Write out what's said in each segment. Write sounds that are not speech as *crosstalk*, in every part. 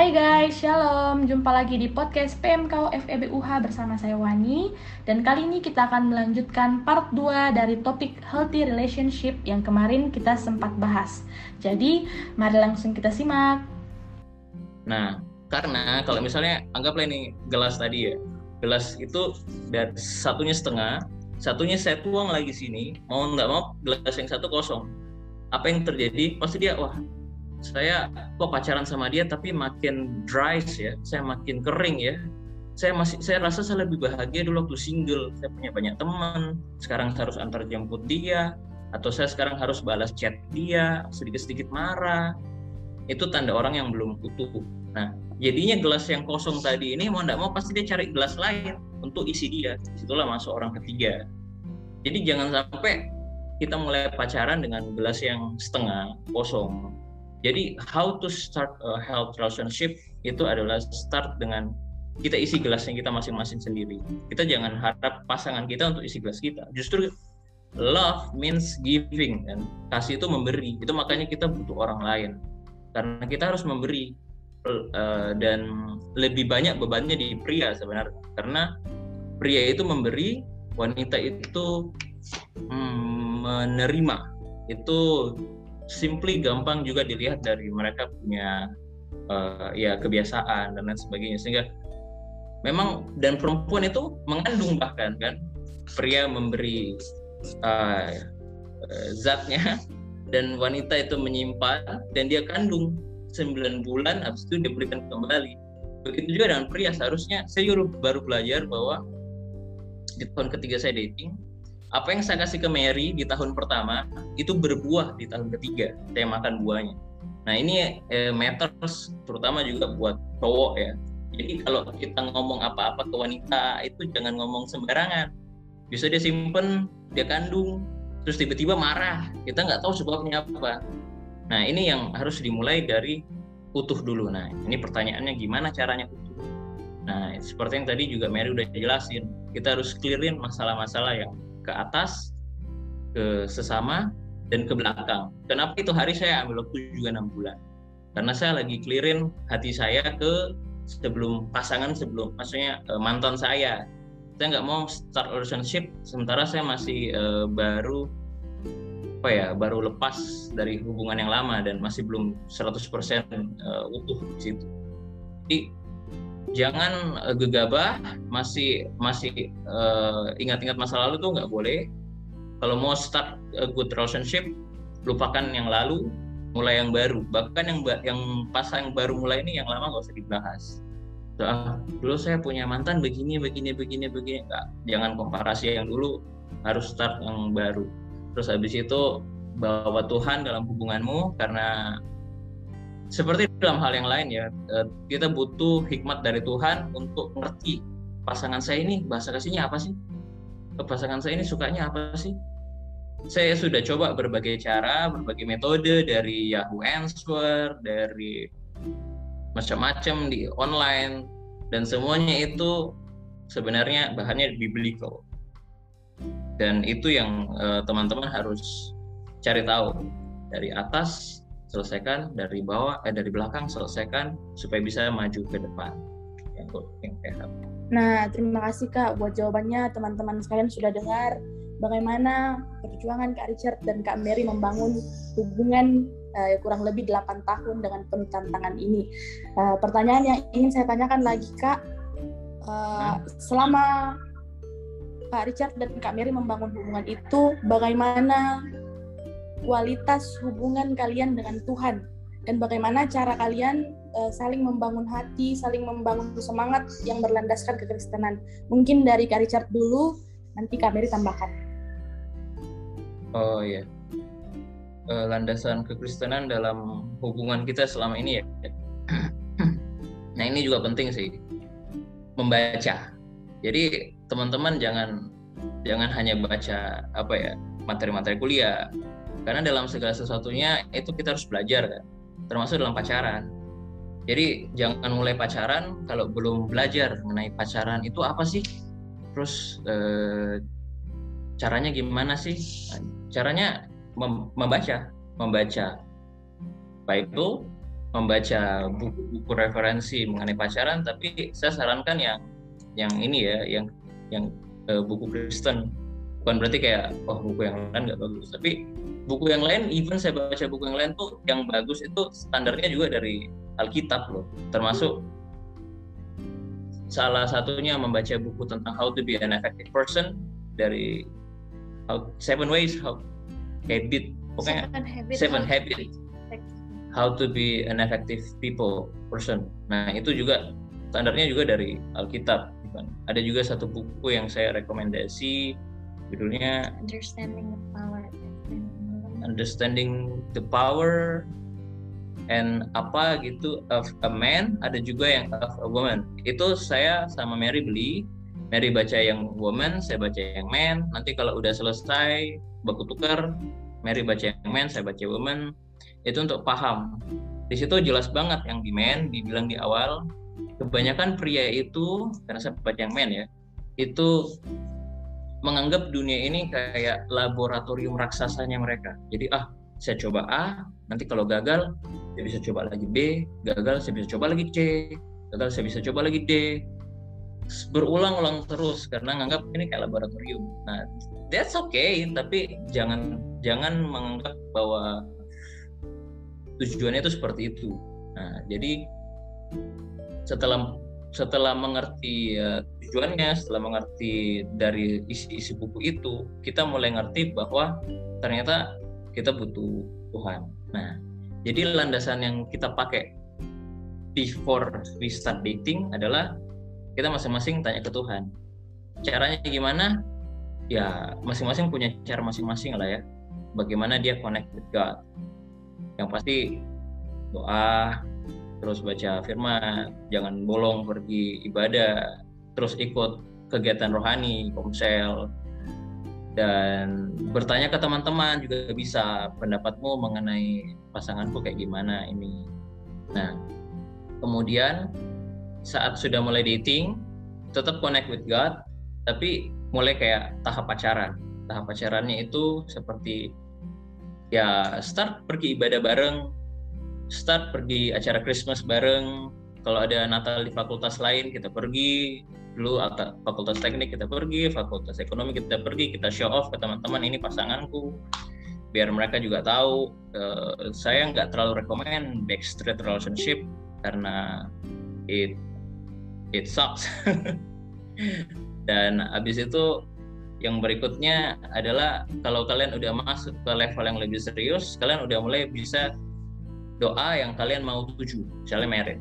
Hai guys, shalom. Jumpa lagi di podcast PMK FEBUH bersama saya Wani. Dan kali ini kita akan melanjutkan part 2 dari topik healthy relationship yang kemarin kita sempat bahas. Jadi, mari langsung kita simak. Nah, karena kalau misalnya anggaplah ini gelas tadi ya. Gelas itu dari satunya setengah, satunya saya tuang lagi sini, mau nggak mau gelas yang satu kosong. Apa yang terjadi? Pasti dia, wah saya kok pacaran sama dia tapi makin dry ya. Saya makin kering ya. Saya masih saya rasa saya lebih bahagia dulu waktu single. Saya punya banyak teman. Sekarang saya harus antar jemput dia. Atau saya sekarang harus balas chat dia sedikit-sedikit marah. Itu tanda orang yang belum utuh nah jadinya gelas yang kosong tadi ini mau tidak mau pasti dia cari gelas lain untuk isi dia. Itulah masuk orang ketiga. Jadi jangan sampai kita mulai pacaran dengan gelas yang setengah kosong jadi how to start a health relationship itu adalah start dengan kita isi gelasnya kita masing-masing sendiri. Kita jangan harap pasangan kita untuk isi gelas kita. Justru love means giving dan kasih itu memberi. Itu makanya kita butuh orang lain. Karena kita harus memberi uh, dan lebih banyak bebannya di pria sebenarnya. Karena pria itu memberi, wanita itu hmm, menerima. Itu simply gampang juga dilihat dari mereka punya uh, ya kebiasaan dan lain sebagainya. Sehingga memang dan perempuan itu mengandung bahkan kan pria memberi uh, zatnya *laughs* dan wanita itu menyimpan dan dia kandung 9 bulan habis itu dia berikan kembali. Begitu juga dengan pria seharusnya saya baru belajar bahwa di tahun ketiga saya dating apa yang saya kasih ke Mary di tahun pertama itu berbuah di tahun ketiga saya makan buahnya. Nah ini eh, matters terutama juga buat cowok ya. Jadi kalau kita ngomong apa-apa ke wanita itu jangan ngomong sembarangan. Bisa dia simpen dia kandung terus tiba-tiba marah. Kita nggak tahu sebabnya apa. Nah ini yang harus dimulai dari utuh dulu. Nah ini pertanyaannya gimana caranya utuh? Nah seperti yang tadi juga Mary udah jelasin kita harus clearin masalah-masalah yang ke atas, ke sesama, dan ke belakang. Kenapa itu hari saya ambil waktu juga enam bulan? Karena saya lagi clearin hati saya ke sebelum pasangan sebelum maksudnya uh, mantan saya. Saya nggak mau start relationship sementara saya masih uh, baru apa ya baru lepas dari hubungan yang lama dan masih belum 100% uh, utuh di situ. Jadi jangan uh, gegabah masih masih uh, ingat-ingat masa lalu tuh nggak boleh. Kalau mau start a good relationship lupakan yang lalu mulai yang baru. Bahkan yang yang pasang yang baru mulai ini yang lama nggak usah dibahas. So, ah, dulu saya punya mantan begini begini begini begini. Nggak. Jangan komparasi yang dulu harus start yang baru. Terus habis itu bawa Tuhan dalam hubunganmu karena seperti dalam hal yang lain ya eh, kita butuh hikmat dari Tuhan untuk mengerti pasangan saya ini bahasa kasihnya apa sih? Pasangan saya ini sukanya apa sih? Saya sudah coba berbagai cara berbagai metode dari Yahoo Answer dari macam-macam di online dan semuanya itu sebenarnya bahannya biblical. Dan itu yang eh, teman-teman uh, harus cari tahu dari atas selesaikan dari bawah eh dari belakang selesaikan supaya bisa maju ke depan Nah, terima kasih Kak buat jawabannya. Teman-teman sekalian sudah dengar bagaimana perjuangan Kak Richard dan Kak Mary membangun hubungan uh, kurang lebih 8 tahun dengan penuh tantangan ini. Uh, pertanyaan yang ingin saya tanyakan lagi Kak, uh, selama Kak Richard dan Kak Mary membangun hubungan itu, bagaimana kualitas hubungan kalian dengan Tuhan dan bagaimana cara kalian uh, saling membangun hati, saling membangun semangat yang berlandaskan kekristenan. Mungkin dari Kak Richard dulu, nanti Kak Mary tambahkan. Oh iya, uh, landasan kekristenan dalam hubungan kita selama ini ya. *clears throat* nah ini juga penting sih, membaca. Jadi teman-teman jangan jangan hanya baca apa ya materi-materi kuliah, karena dalam segala sesuatunya itu kita harus belajar kan. Termasuk dalam pacaran. Jadi jangan mulai pacaran kalau belum belajar mengenai pacaran itu apa sih? Terus eh, caranya gimana sih? Caranya mem membaca membaca. Bible membaca buku-buku referensi mengenai pacaran tapi saya sarankan yang yang ini ya yang yang uh, buku Kristen. Bukan berarti kayak oh buku yang lain nggak bagus tapi buku yang lain even saya baca buku yang lain tuh yang bagus itu standarnya juga dari Alkitab loh termasuk salah satunya membaca buku tentang how to be an effective person dari how, seven ways how habit pokoknya seven habits, seven how to be an effective people person. Nah itu juga standarnya juga dari Alkitab. Kan. Ada juga satu buku yang saya rekomendasi, judulnya Understanding the Power. Understanding the Power and apa gitu of a man. Ada juga yang of a woman. Itu saya sama Mary beli. Mary baca yang woman, saya baca yang man. Nanti kalau udah selesai baku tukar, Mary baca yang man, saya baca woman itu untuk paham di situ jelas banget yang di men dibilang di awal kebanyakan pria itu karena saya baca yang men ya itu menganggap dunia ini kayak laboratorium raksasanya mereka. Jadi ah saya coba A nanti kalau gagal saya bisa coba lagi B gagal saya bisa coba lagi C gagal saya bisa coba lagi D. Berulang-ulang terus karena menganggap ini kayak laboratorium. Nah that's okay tapi jangan jangan menganggap bahwa tujuannya itu seperti itu. Nah, jadi setelah setelah mengerti ya, tujuannya, setelah mengerti dari isi-isi buku itu, kita mulai ngerti bahwa ternyata kita butuh Tuhan. Nah, jadi landasan yang kita pakai before we start dating adalah kita masing-masing tanya ke Tuhan. Caranya gimana? Ya, masing-masing punya cara masing-masing lah ya. Bagaimana dia connect with God yang pasti doa terus baca firman jangan bolong pergi ibadah terus ikut kegiatan rohani komsel. Dan bertanya ke teman-teman juga bisa pendapatmu mengenai pasanganku kayak gimana ini. Nah kemudian saat sudah mulai dating tetap connect with God tapi mulai kayak tahap pacaran. Tahap pacarannya itu seperti ya start pergi ibadah bareng start pergi acara Christmas bareng. Kalau ada Natal di fakultas lain kita pergi. Dulu fakultas teknik kita pergi. Fakultas ekonomi kita pergi. Kita show off ke teman-teman ini pasanganku. Biar mereka juga tahu uh, saya nggak terlalu rekomend backstreet relationship karena it it sucks. *laughs* Dan abis itu yang berikutnya adalah kalau kalian udah masuk ke level yang lebih serius, kalian udah mulai bisa doa yang kalian mau tuju, misalnya merit.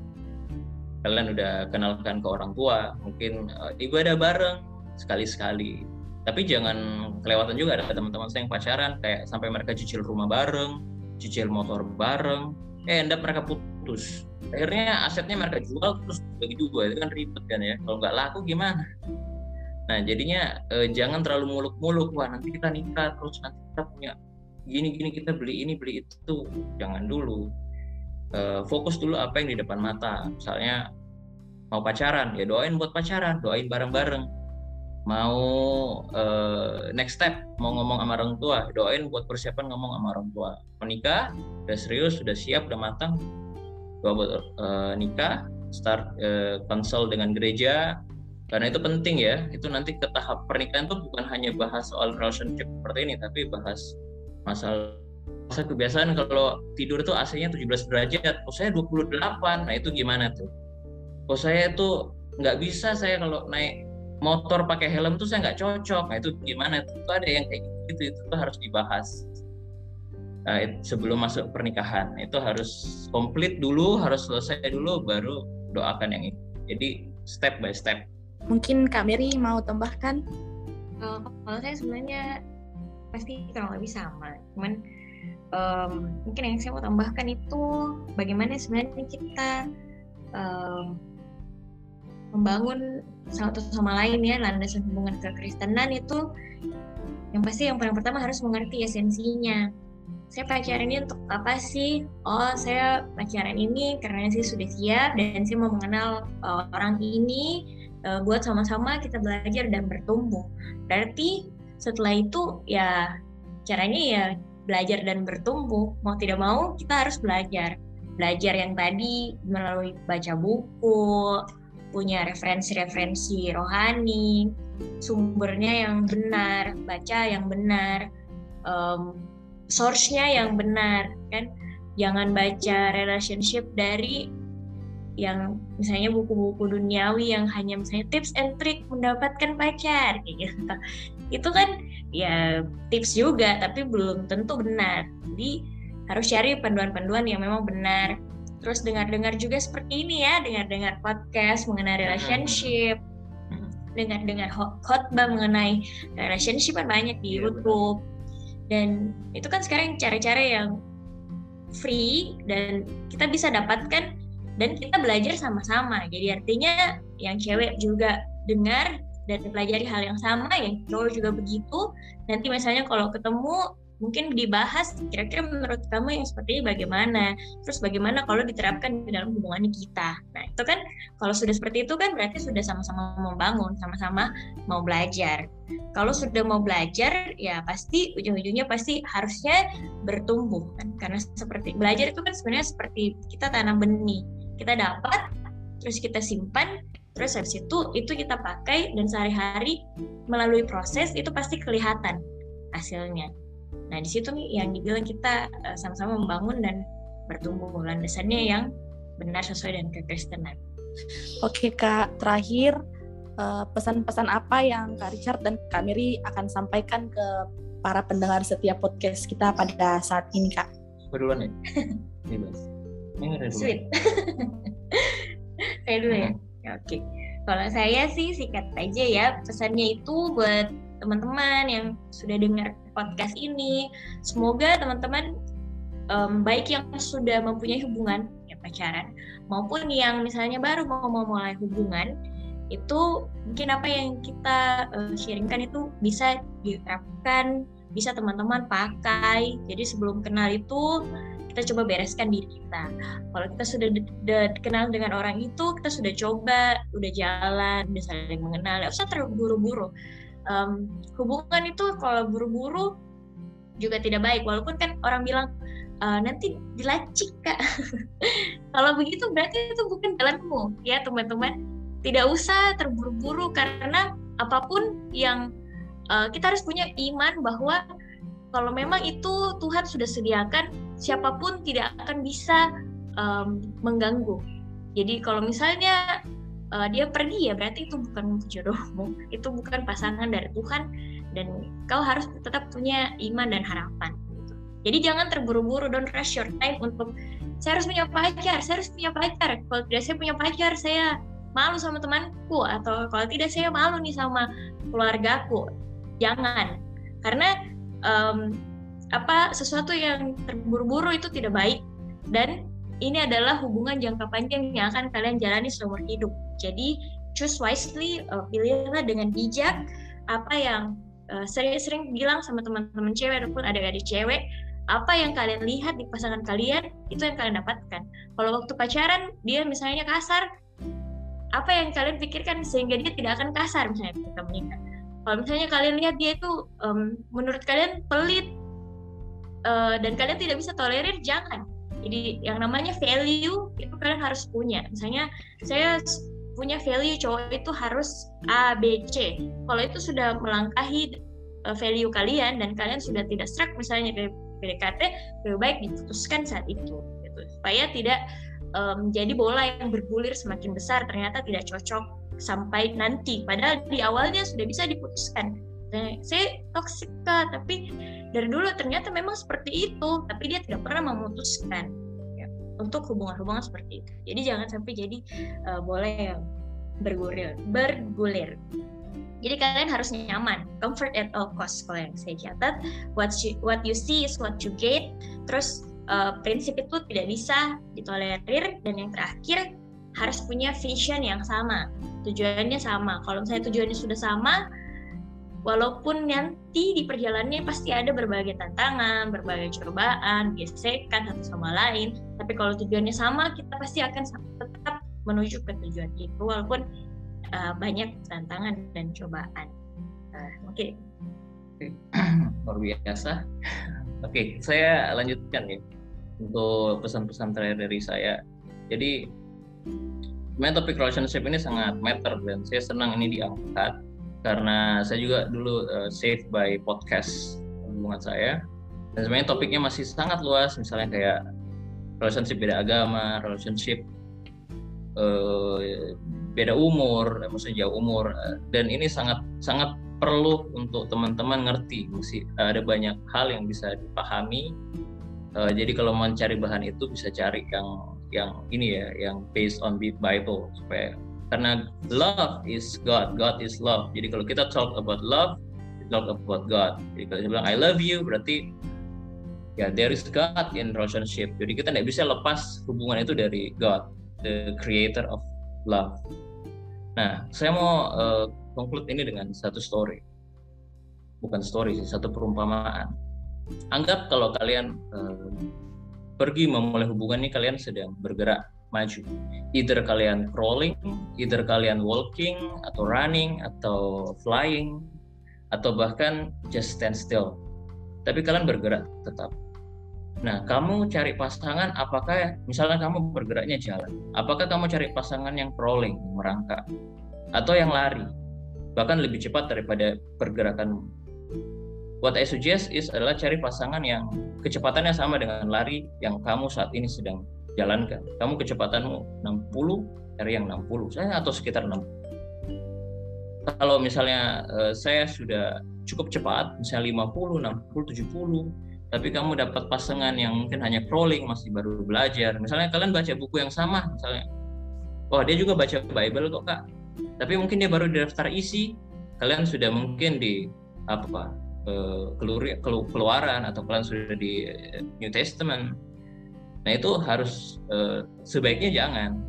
Kalian udah kenalkan ke orang tua, mungkin uh, ibadah bareng sekali-sekali. Tapi jangan kelewatan juga ada teman-teman saya yang pacaran kayak sampai mereka cicil rumah bareng, cicil motor bareng, eh endap mereka putus. Akhirnya asetnya mereka jual terus bagi dua, itu kan ribet kan ya. Kalau nggak laku gimana? Nah jadinya eh, jangan terlalu muluk-muluk wah nanti kita nikah terus nanti kita punya gini-gini kita beli ini beli itu jangan dulu eh, fokus dulu apa yang di depan mata. Misalnya mau pacaran ya doain buat pacaran doain bareng-bareng. Mau eh, next step mau ngomong sama orang tua doain buat persiapan ngomong sama orang tua. Menikah udah serius sudah siap udah matang doa buat eh, nikah start eh, konsul dengan gereja. Karena itu penting ya itu nanti ke tahap pernikahan itu bukan hanya bahas soal relationship seperti ini tapi bahas masalah masa kebiasaan kalau tidur itu AC-nya 17 derajat oh saya 28 nah itu gimana tuh? Oh saya itu nggak bisa saya kalau naik motor pakai helm tuh saya nggak cocok. Nah itu gimana tuh? Itu ada yang kayak gitu itu tuh harus dibahas. Nah, sebelum masuk pernikahan itu harus komplit dulu harus selesai dulu baru doakan yang itu. Jadi step by step. Mungkin Kak Mary mau tambahkan? Uh, kalau saya sebenarnya pasti kurang lebih sama. Cuman um, mungkin yang saya mau tambahkan itu bagaimana sebenarnya kita um, membangun satu sama lain ya landasan hubungan kekristenan itu yang pasti yang paling pertama harus mengerti esensinya saya pacaran ini untuk apa sih? Oh, saya pacaran ini karena saya sudah siap dan saya mau mengenal uh, orang ini uh, buat sama-sama kita belajar dan bertumbuh. Berarti setelah itu ya caranya ya belajar dan bertumbuh. Mau tidak mau kita harus belajar. belajar yang tadi melalui baca buku, punya referensi-referensi rohani, sumbernya yang benar, baca yang benar, um, source-nya yang benar, kan? Jangan baca relationship dari yang misalnya buku-buku duniawi yang hanya misalnya tips and trick mendapatkan pacar gitu. Itu kan ya tips juga tapi belum tentu benar. Jadi harus cari panduan-panduan yang memang benar. Terus dengar-dengar juga seperti ini ya, dengar-dengar podcast mengenai relationship, dengar-dengar khotbah mengenai relationship kan banyak di iya, YouTube. Dan itu kan sekarang cara-cara yang free dan kita bisa dapatkan dan kita belajar sama-sama. Jadi artinya yang cewek juga dengar dan pelajari hal yang sama, yang cowok juga begitu. Nanti misalnya kalau ketemu mungkin dibahas kira-kira menurut kamu yang seperti ini bagaimana? Terus bagaimana kalau diterapkan di dalam hubungan kita? Nah itu kan kalau sudah seperti itu kan berarti sudah sama-sama membangun sama-sama mau belajar. Kalau sudah mau belajar ya pasti ujung-ujungnya pasti harusnya bertumbuh kan? Karena seperti belajar itu kan sebenarnya seperti kita tanam benih kita dapat terus kita simpan terus habis itu itu kita pakai dan sehari-hari melalui proses itu pasti kelihatan hasilnya. Nah di situ nih yang dibilang kita uh, sama-sama membangun dan bertumbuh landasannya yang benar sesuai dengan kekristenan. Oke kak. Terakhir eh, pesan-pesan apa yang kak Richard dan kak Miri akan sampaikan ke para pendengar setiap podcast kita pada saat ini kak? Berduluan ya. Bebas Sweet. *laughs* saya dulu ya. ya Oke. Okay. Kalau saya sih sikat aja ya pesannya itu buat teman-teman yang sudah dengar podcast ini. Semoga teman-teman um, baik yang sudah mempunyai hubungan ya pacaran maupun yang misalnya baru mau mulai hubungan itu mungkin apa yang kita uh, sharingkan itu bisa diterapkan bisa teman-teman pakai jadi sebelum kenal itu kita coba bereskan diri kita. Kalau kita sudah kenal dengan orang itu, kita sudah coba, udah jalan, udah saling mengenal, nggak usah terburu-buru. Um, hubungan itu kalau buru-buru juga tidak baik, walaupun kan orang bilang uh, nanti dilacik kak. *laughs* kalau begitu berarti itu bukan jalanmu, ya teman-teman. Tidak usah terburu-buru karena apa pun yang uh, kita harus punya iman bahwa kalau memang itu Tuhan sudah sediakan siapa pun tidak akan bisa um, mengganggu. Jadi kalau misalnya uh, dia pergi ya berarti itu bukan jodohmu itu bukan pasangan dari Tuhan dan kau harus tetap punya iman dan harapan jadi jangan terburu-buru don't rush your time untuk saya harus punya pacar saya harus punya pacar. Kalau tidak saya punya pacar saya malu sama temanku atau kalau tidak saya malu nih sama keluargaku. Jangan. Karena um, apa sesuatu yang terburu-buru itu tidak baik dan ini adalah hubungan jangka panjang yang akan kalian jalani seumur hidup. Jadi choose wisely, uh, pilihlah dengan bijak apa yang uh, sering-sering bilang sama teman-teman cewek ataupun adik-adik cewek, apa yang kalian lihat di pasangan kalian itu yang kalian dapatkan. Kalau waktu pacaran dia misalnya kasar, apa yang kalian pikirkan sehingga dia tidak akan kasar misalnya ketika menikah kalau misalnya kalian lihat dia itu um, menurut kalian pelit uh, dan kalian tidak bisa tolerir jangan. Jadi yang namanya value itu kalian harus punya. Misalnya saya punya value cowok itu harus A B C. Kalau itu sudah melangkahi uh, value kalian dan kalian sudah tidak struck misalnya ke PDKT lebih baik diputuskan saat itu gitu. supaya tidak um, jadi bola yang bergulir semakin besar ternyata tidak cocok sampai nanti. Padahal di awalnya sudah bisa diputuskan. Saya toksik tapi dari dulu ternyata memang seperti itu tapi dia tidak pernah memutuskan ya, untuk hubungan-hubungan seperti itu. Jadi jangan sampai jadi uh, boleh yang bergulir bergulir. Jadi kalian harus nyaman, comfort at all cost kalau yang saya catat. What you, what you see is what you get. Terus uh, prinsip itu tidak bisa ditolerir. Dan yang terakhir harus punya vision yang sama. Tujuannya sama. Kalau misalnya tujuannya sudah sama walaupun nanti di perjalanannya pasti ada berbagai tantangan berbagai cobaan gesekan satu sama lain. Tapi kalau tujuannya sama kita pasti akan tetap menuju ke tujuan itu walaupun uh, banyak tantangan dan cobaan. Uh, oke. Okay. *clears throat* luar biasa. Oke okay, saya lanjutkan ya untuk pesan-pesan terakhir dari saya. Jadi topik relationship ini sangat matter dan saya senang ini diangkat karena saya juga dulu uh, saved by podcast hubungan saya. Dan sebenarnya topiknya masih sangat luas. Misalnya kayak relationship beda agama, relationship uh, beda umur, maksudnya jauh umur. Dan ini sangat sangat perlu untuk teman-teman ngerti. Mesti ada banyak hal yang bisa dipahami. Uh, jadi kalau mau cari bahan itu bisa cari yang yang ini ya yang based on Bible. Supaya karena love is God God is love. Jadi kalau kita talk about love talk about God. Jadi kalau saya bilang I love you berarti ya there is God in relationship. Jadi kita tidak bisa lepas hubungan itu dari God the creator of love. Nah saya mau uh, conclude ini dengan satu story. Bukan story sih, satu perumpamaan. Anggap kalau kalian uh, pergi memulai hubungan ini kalian sedang bergerak maju. Either kalian crawling, either kalian walking atau running atau flying atau bahkan just stand still. Tapi kalian bergerak tetap. Nah, kamu cari pasangan apakah misalnya kamu bergeraknya jalan? Apakah kamu cari pasangan yang crawling, merangkak atau yang lari? bahkan lebih cepat daripada pergerakan what I suggest is adalah cari pasangan yang kecepatannya sama dengan lari yang kamu saat ini sedang jalankan. Kamu kecepatanmu 60, cari yang 60, saya atau sekitar 60. Kalau misalnya uh, saya sudah cukup cepat, misalnya 50, 60, 70, tapi kamu dapat pasangan yang mungkin hanya crawling, masih baru belajar. Misalnya kalian baca buku yang sama, misalnya, wah dia juga baca Bible kok kak, tapi mungkin dia baru di daftar isi kalian sudah mungkin di apa eh, keluaran atau kalian sudah di eh, New Testament nah itu harus eh, sebaiknya jangan.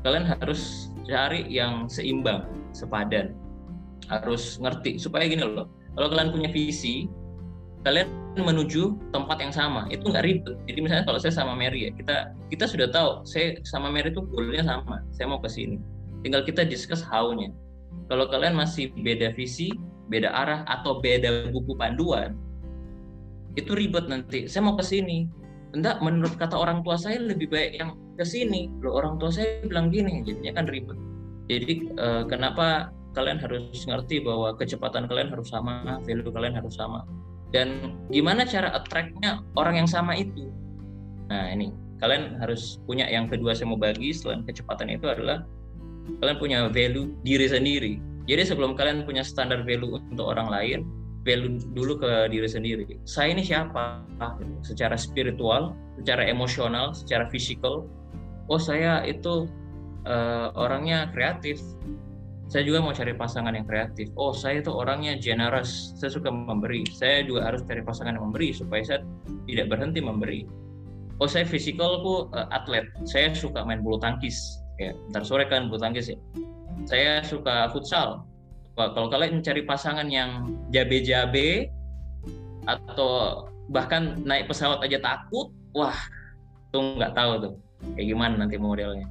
Kalian harus cari yang seimbang sepadan. Harus ngerti. Supaya gini loh kalau kalian punya visi kalian menuju tempat yang sama itu nggak ribet. Jadi misalnya kalau saya sama Mary ya kita kita sudah tahu saya sama Mary itu goalnya sama saya mau ke sini. Tinggal kita discuss how-nya. Kalau kalian masih beda visi beda arah atau beda buku panduan itu ribet nanti. Saya mau ke sini enggak menurut kata orang tua saya lebih baik yang ke sini. Loh orang tua saya bilang gini jadinya kan ribet. Jadi eh, kenapa kalian harus ngerti bahwa kecepatan kalian harus sama value kalian harus sama? Dan gimana cara attract-nya orang yang sama itu? Nah ini. Kalian harus punya yang kedua saya mau bagi selain kecepatan itu adalah kalian punya value diri sendiri. Jadi sebelum kalian punya standar value untuk orang lain, value dulu ke diri sendiri. Saya ini siapa? Secara spiritual, secara emosional, secara fisikal. Oh saya itu uh, orangnya kreatif. Saya juga mau cari pasangan yang kreatif. Oh saya itu orangnya generous. Saya suka memberi. Saya juga harus cari pasangan yang memberi supaya saya tidak berhenti memberi. Oh saya fisikalku uh, atlet. Saya suka main bulu tangkis ya ntar sore kan bulu tangkis ya saya suka futsal kalau kalian mencari pasangan yang jabe-jabe atau bahkan naik pesawat aja takut wah tuh nggak tahu tuh kayak gimana nanti modelnya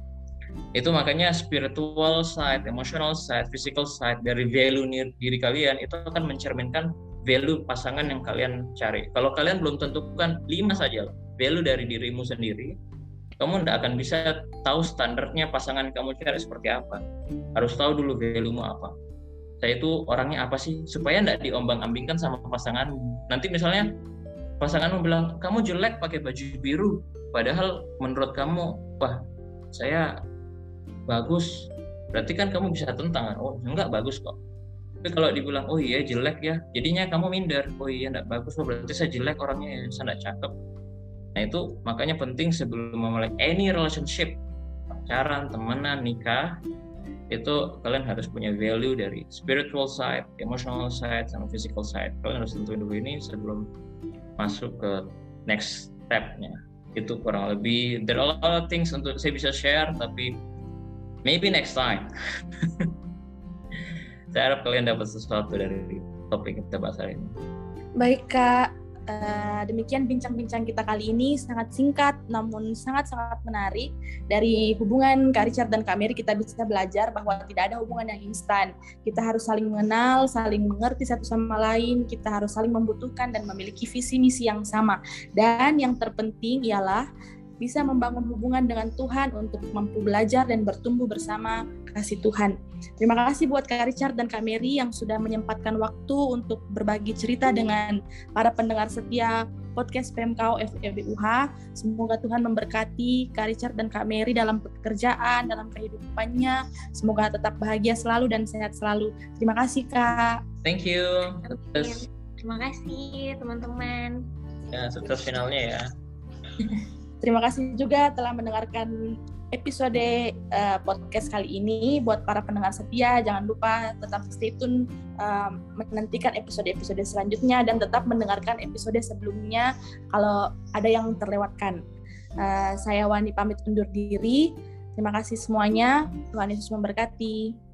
itu makanya spiritual side, emotional side, physical side dari value diri kalian itu akan mencerminkan value pasangan yang kalian cari. Kalau kalian belum tentukan lima saja value dari dirimu sendiri, kamu tidak akan bisa tahu standarnya pasangan kamu cari seperti apa. Harus tahu dulu value-mu apa. Saya itu orangnya apa sih supaya tidak diombang-ambingkan sama pasangan. Nanti misalnya pasanganmu bilang kamu jelek pakai baju biru, padahal menurut kamu wah saya bagus. Berarti kan kamu bisa tentang oh enggak bagus kok. Tapi kalau dibilang oh iya jelek ya, jadinya kamu minder. Oh iya enggak bagus, oh berarti saya jelek orangnya, saya enggak cakep Nah itu makanya penting sebelum memulai any relationship, pacaran, temenan, nikah, itu kalian harus punya value dari spiritual side, emotional side, sama physical side. Kalian harus tentuin dulu ini sebelum masuk ke next stepnya. Itu kurang lebih, there are a lot of things untuk saya bisa share, tapi maybe next time. *laughs* saya harap kalian dapat sesuatu dari topik kita bahas hari ini. Baik Kak, Uh, demikian bincang-bincang kita kali ini sangat singkat namun sangat-sangat menarik. Dari hubungan Kak Richard dan Kak Mary kita bisa belajar bahwa tidak ada hubungan yang instan. Kita harus saling mengenal, saling mengerti satu sama lain, kita harus saling membutuhkan dan memiliki visi misi yang sama. Dan yang terpenting ialah bisa membangun hubungan dengan Tuhan untuk mampu belajar dan bertumbuh bersama kasih Tuhan. Terima kasih buat Kak Richard dan Kak Mary yang sudah menyempatkan waktu untuk berbagi cerita dengan para pendengar setia podcast PMKO FEBUH. Semoga Tuhan memberkati Kak Richard dan Kak Mary dalam pekerjaan, dalam kehidupannya. Semoga tetap bahagia selalu dan sehat selalu. Terima kasih Kak. Thank you. Terima kasih teman-teman. Ya, sukses finalnya ya. *laughs* Terima kasih juga telah mendengarkan episode uh, podcast kali ini. Buat para pendengar setia, jangan lupa tetap stay tune uh, menantikan episode-episode selanjutnya dan tetap mendengarkan episode sebelumnya kalau ada yang terlewatkan. Uh, saya Wani pamit undur diri. Terima kasih semuanya. Tuhan Yesus memberkati.